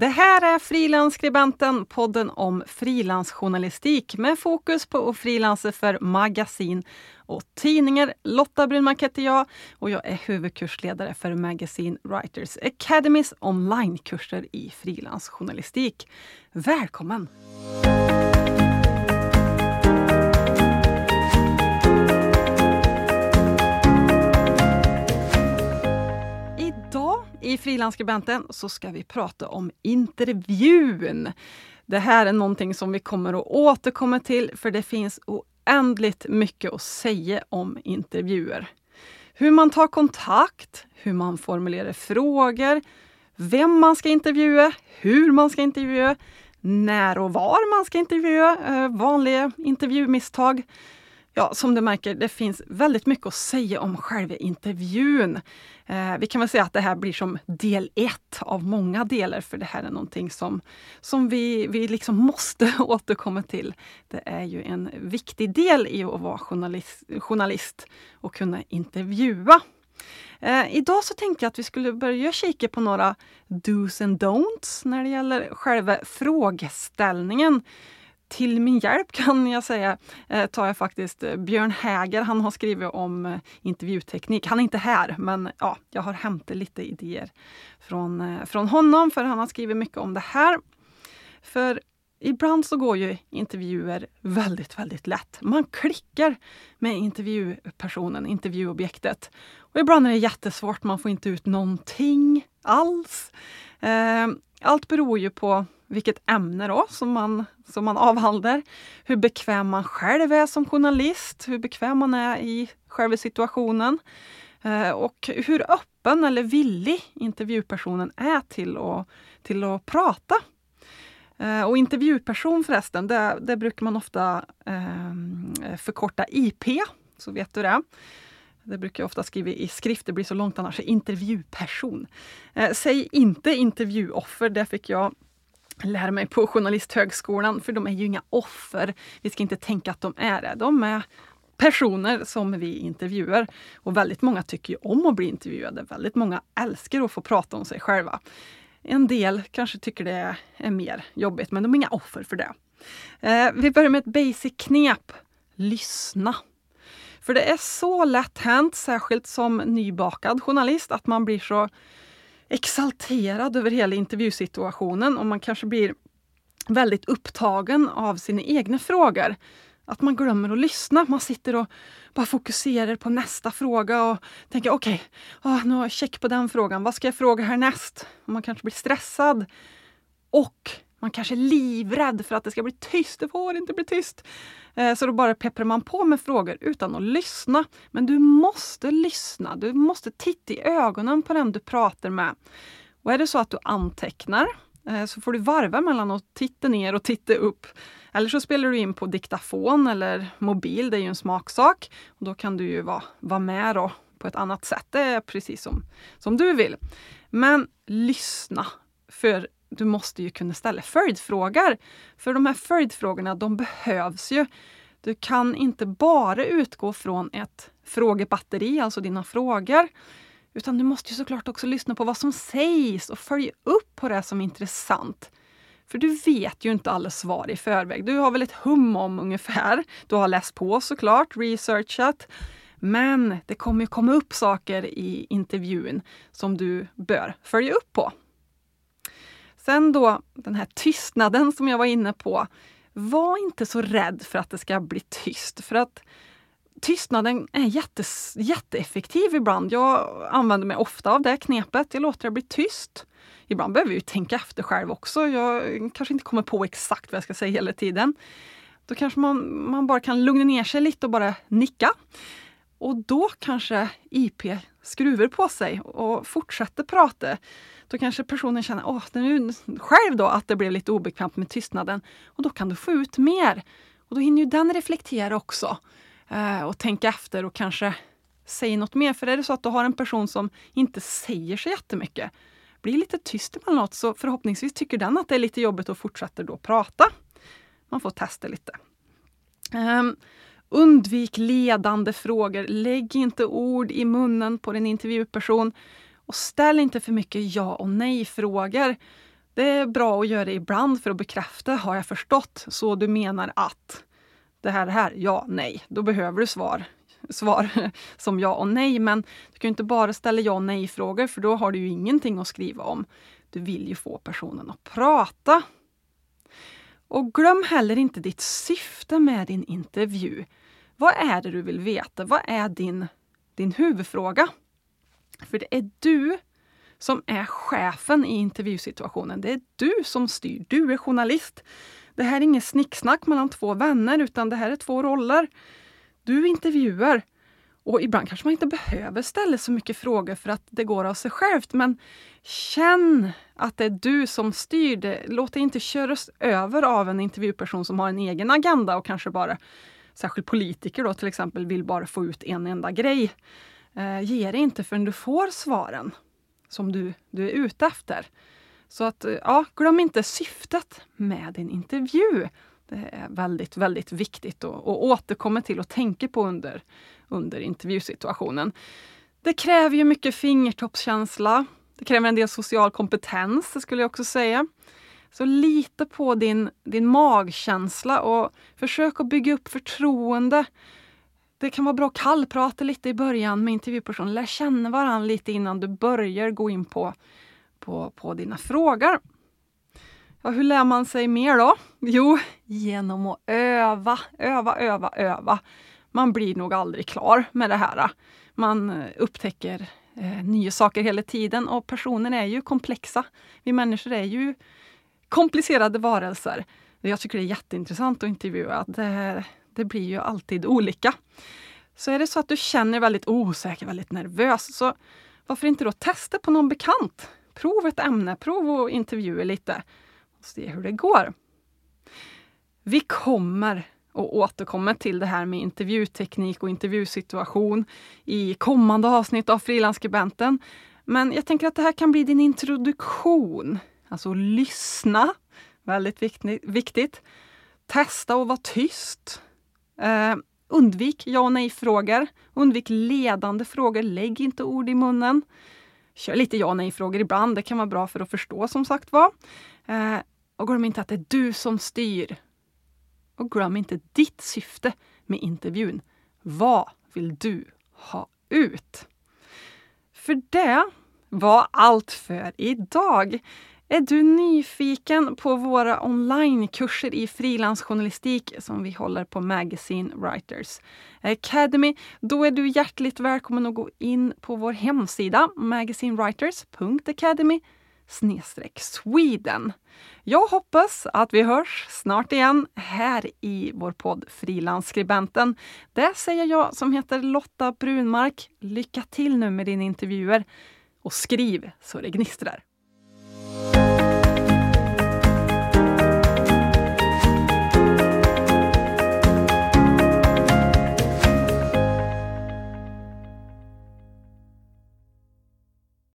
Det här är Frilansskribenten, podden om frilansjournalistik med fokus på att frilansa för magasin och tidningar. Lotta Brunmark heter jag och jag är huvudkursledare för Magazine Writers Academys onlinekurser i frilansjournalistik. Välkommen! I Frilansskribenten så ska vi prata om intervjun. Det här är någonting som vi kommer att återkomma till för det finns oändligt mycket att säga om intervjuer. Hur man tar kontakt, hur man formulerar frågor, vem man ska intervjua, hur man ska intervjua, när och var man ska intervjua, eh, vanliga intervjumisstag. Ja, som du märker, det finns väldigt mycket att säga om själva intervjun. Eh, vi kan väl säga att det här blir som del ett av många delar, för det här är någonting som, som vi, vi liksom måste återkomma till. Det är ju en viktig del i att vara journalist, journalist och kunna intervjua. Eh, idag så tänkte jag att vi skulle börja kika på några dos and don'ts när det gäller själva frågeställningen. Till min hjälp kan jag säga eh, tar jag faktiskt eh, Björn Häger. Han har skrivit om eh, intervjuteknik. Han är inte här, men ja, jag har hämtat lite idéer från, från honom, för han har skrivit mycket om det här. För ibland så går ju intervjuer väldigt, väldigt lätt. Man klickar med intervjupersonen, intervjuobjektet. Och ibland är det jättesvårt, man får inte ut någonting alls. Allt beror ju på vilket ämne då som man, som man avhandlar. Hur bekväm man själv är som journalist, hur bekväm man är i själva situationen. Eh, och hur öppen eller villig intervjupersonen är till att, till att prata. Eh, och intervjuperson förresten, det, det brukar man ofta eh, förkorta IP, så vet du det. Det brukar jag ofta skriva i skrift, det blir så långt annars. Intervjuperson. Eh, säg inte intervjuoffer, det fick jag lär mig på Journalisthögskolan, för de är ju inga offer. Vi ska inte tänka att de är det. De är personer som vi intervjuar. Och väldigt många tycker ju om att bli intervjuade. Väldigt många älskar att få prata om sig själva. En del kanske tycker det är mer jobbigt, men de är inga offer för det. Eh, vi börjar med ett basic knep. Lyssna. För det är så lätt hänt, särskilt som nybakad journalist, att man blir så exalterad över hela intervjusituationen och man kanske blir väldigt upptagen av sina egna frågor. Att man glömmer att lyssna. Man sitter och bara fokuserar på nästa fråga och tänker okej, okay, oh, nu har jag check på den frågan. Vad ska jag fråga härnäst? Och man kanske blir stressad. Och man kanske är livrädd för att det ska bli tyst. Det får inte bli tyst. Eh, så då bara pepprar man på med frågor utan att lyssna. Men du måste lyssna. Du måste titta i ögonen på den du pratar med. Och är det så att du antecknar eh, så får du varva mellan att titta ner och titta upp. Eller så spelar du in på diktafon eller mobil, det är ju en smaksak. Och då kan du ju vara, vara med då på ett annat sätt. Det är precis som, som du vill. Men lyssna. För du måste ju kunna ställa följdfrågor. För de här följdfrågorna, de behövs ju. Du kan inte bara utgå från ett frågebatteri, alltså dina frågor. Utan du måste ju såklart också lyssna på vad som sägs och följa upp på det som är intressant. För du vet ju inte alla svar i förväg. Du har väl ett hum om ungefär. Du har läst på såklart, researchat. Men det kommer ju komma upp saker i intervjun som du bör följa upp på. Sen då den här tystnaden som jag var inne på. Var inte så rädd för att det ska bli tyst. För att tystnaden är jätte, jätteeffektiv ibland. Jag använder mig ofta av det knepet. Jag låter det bli tyst. Ibland behöver jag tänka efter själv också. Jag kanske inte kommer på exakt vad jag ska säga hela tiden. Då kanske man, man bara kan lugna ner sig lite och bara nicka. Och då kanske IP skruvar på sig och fortsätter prata då kanske personen känner åh, nu, själv då att det blev lite obekvämt med tystnaden. Och då kan du få ut mer. Och då hinner ju den reflektera också eh, och tänka efter och kanske säga något mer. För är det så att du har en person som inte säger så jättemycket, blir lite tyst emellanåt, så förhoppningsvis tycker den att det är lite jobbigt och fortsätter då prata. Man får testa lite. Um, undvik ledande frågor. Lägg inte ord i munnen på din intervjuperson. Och ställ inte för mycket ja och nej-frågor. Det är bra att göra det ibland för att bekräfta, har jag förstått? Så du menar att det här, det här, ja, nej. Då behöver du svar, svar som ja och nej. Men du kan inte bara ställa ja och nej-frågor för då har du ju ingenting att skriva om. Du vill ju få personen att prata. Och glöm heller inte ditt syfte med din intervju. Vad är det du vill veta? Vad är din, din huvudfråga? För det är du som är chefen i intervjusituationen. Det är du som styr. Du är journalist. Det här är inget snicksnack mellan två vänner utan det här är två roller. Du intervjuar. Och ibland kanske man inte behöver ställa så mycket frågor för att det går av sig självt. Men känn att det är du som styr det. Låt dig inte köras över av en intervjuperson som har en egen agenda och kanske bara, särskilt politiker då till exempel, vill bara få ut en enda grej. Eh, ge dig inte förrän du får svaren som du, du är ute efter. Så att, eh, ja, glöm inte syftet med din intervju. Det är väldigt, väldigt viktigt att, att återkomma till och tänka på under, under intervjusituationen. Det kräver ju mycket fingertoppskänsla. Det kräver en del social kompetens, det skulle jag också säga. Så lita på din, din magkänsla och försök att bygga upp förtroende. Det kan vara bra att kallprata lite i början med intervjupersonen. Lär känna varandra lite innan du börjar gå in på, på, på dina frågor. Ja, hur lär man sig mer då? Jo, genom att öva, öva, öva, öva. Man blir nog aldrig klar med det här. Man eh, upptäcker eh, nya saker hela tiden och personer är ju komplexa. Vi människor är ju komplicerade varelser. Jag tycker det är jätteintressant att intervjua. Det, det blir ju alltid olika. Så är det så att du känner väldigt osäker, väldigt nervös, så varför inte då testa på någon bekant? Prov ett ämne, prov att intervjua lite och se hur det går. Vi kommer och återkommer till det här med intervjuteknik och intervjusituation i kommande avsnitt av Frilansskribenten. Men jag tänker att det här kan bli din introduktion. Alltså lyssna, väldigt viktigt. Testa att vara tyst. Eh, undvik ja och nej-frågor. Undvik ledande frågor. Lägg inte ord i munnen. Kör lite ja och nej-frågor ibland. Det kan vara bra för att förstå som sagt var. Eh, och glöm inte att det är du som styr. Och glöm inte ditt syfte med intervjun. Vad vill du ha ut? För det var allt för idag. Är du nyfiken på våra onlinekurser i frilansjournalistik som vi håller på Magazine Writers Academy, då är du hjärtligt välkommen att gå in på vår hemsida magazinewriters.academy Sweden. Jag hoppas att vi hörs snart igen här i vår podd Frilansskribenten. Det säger jag som heter Lotta Brunmark. Lycka till nu med dina intervjuer och skriv så det gnistrar.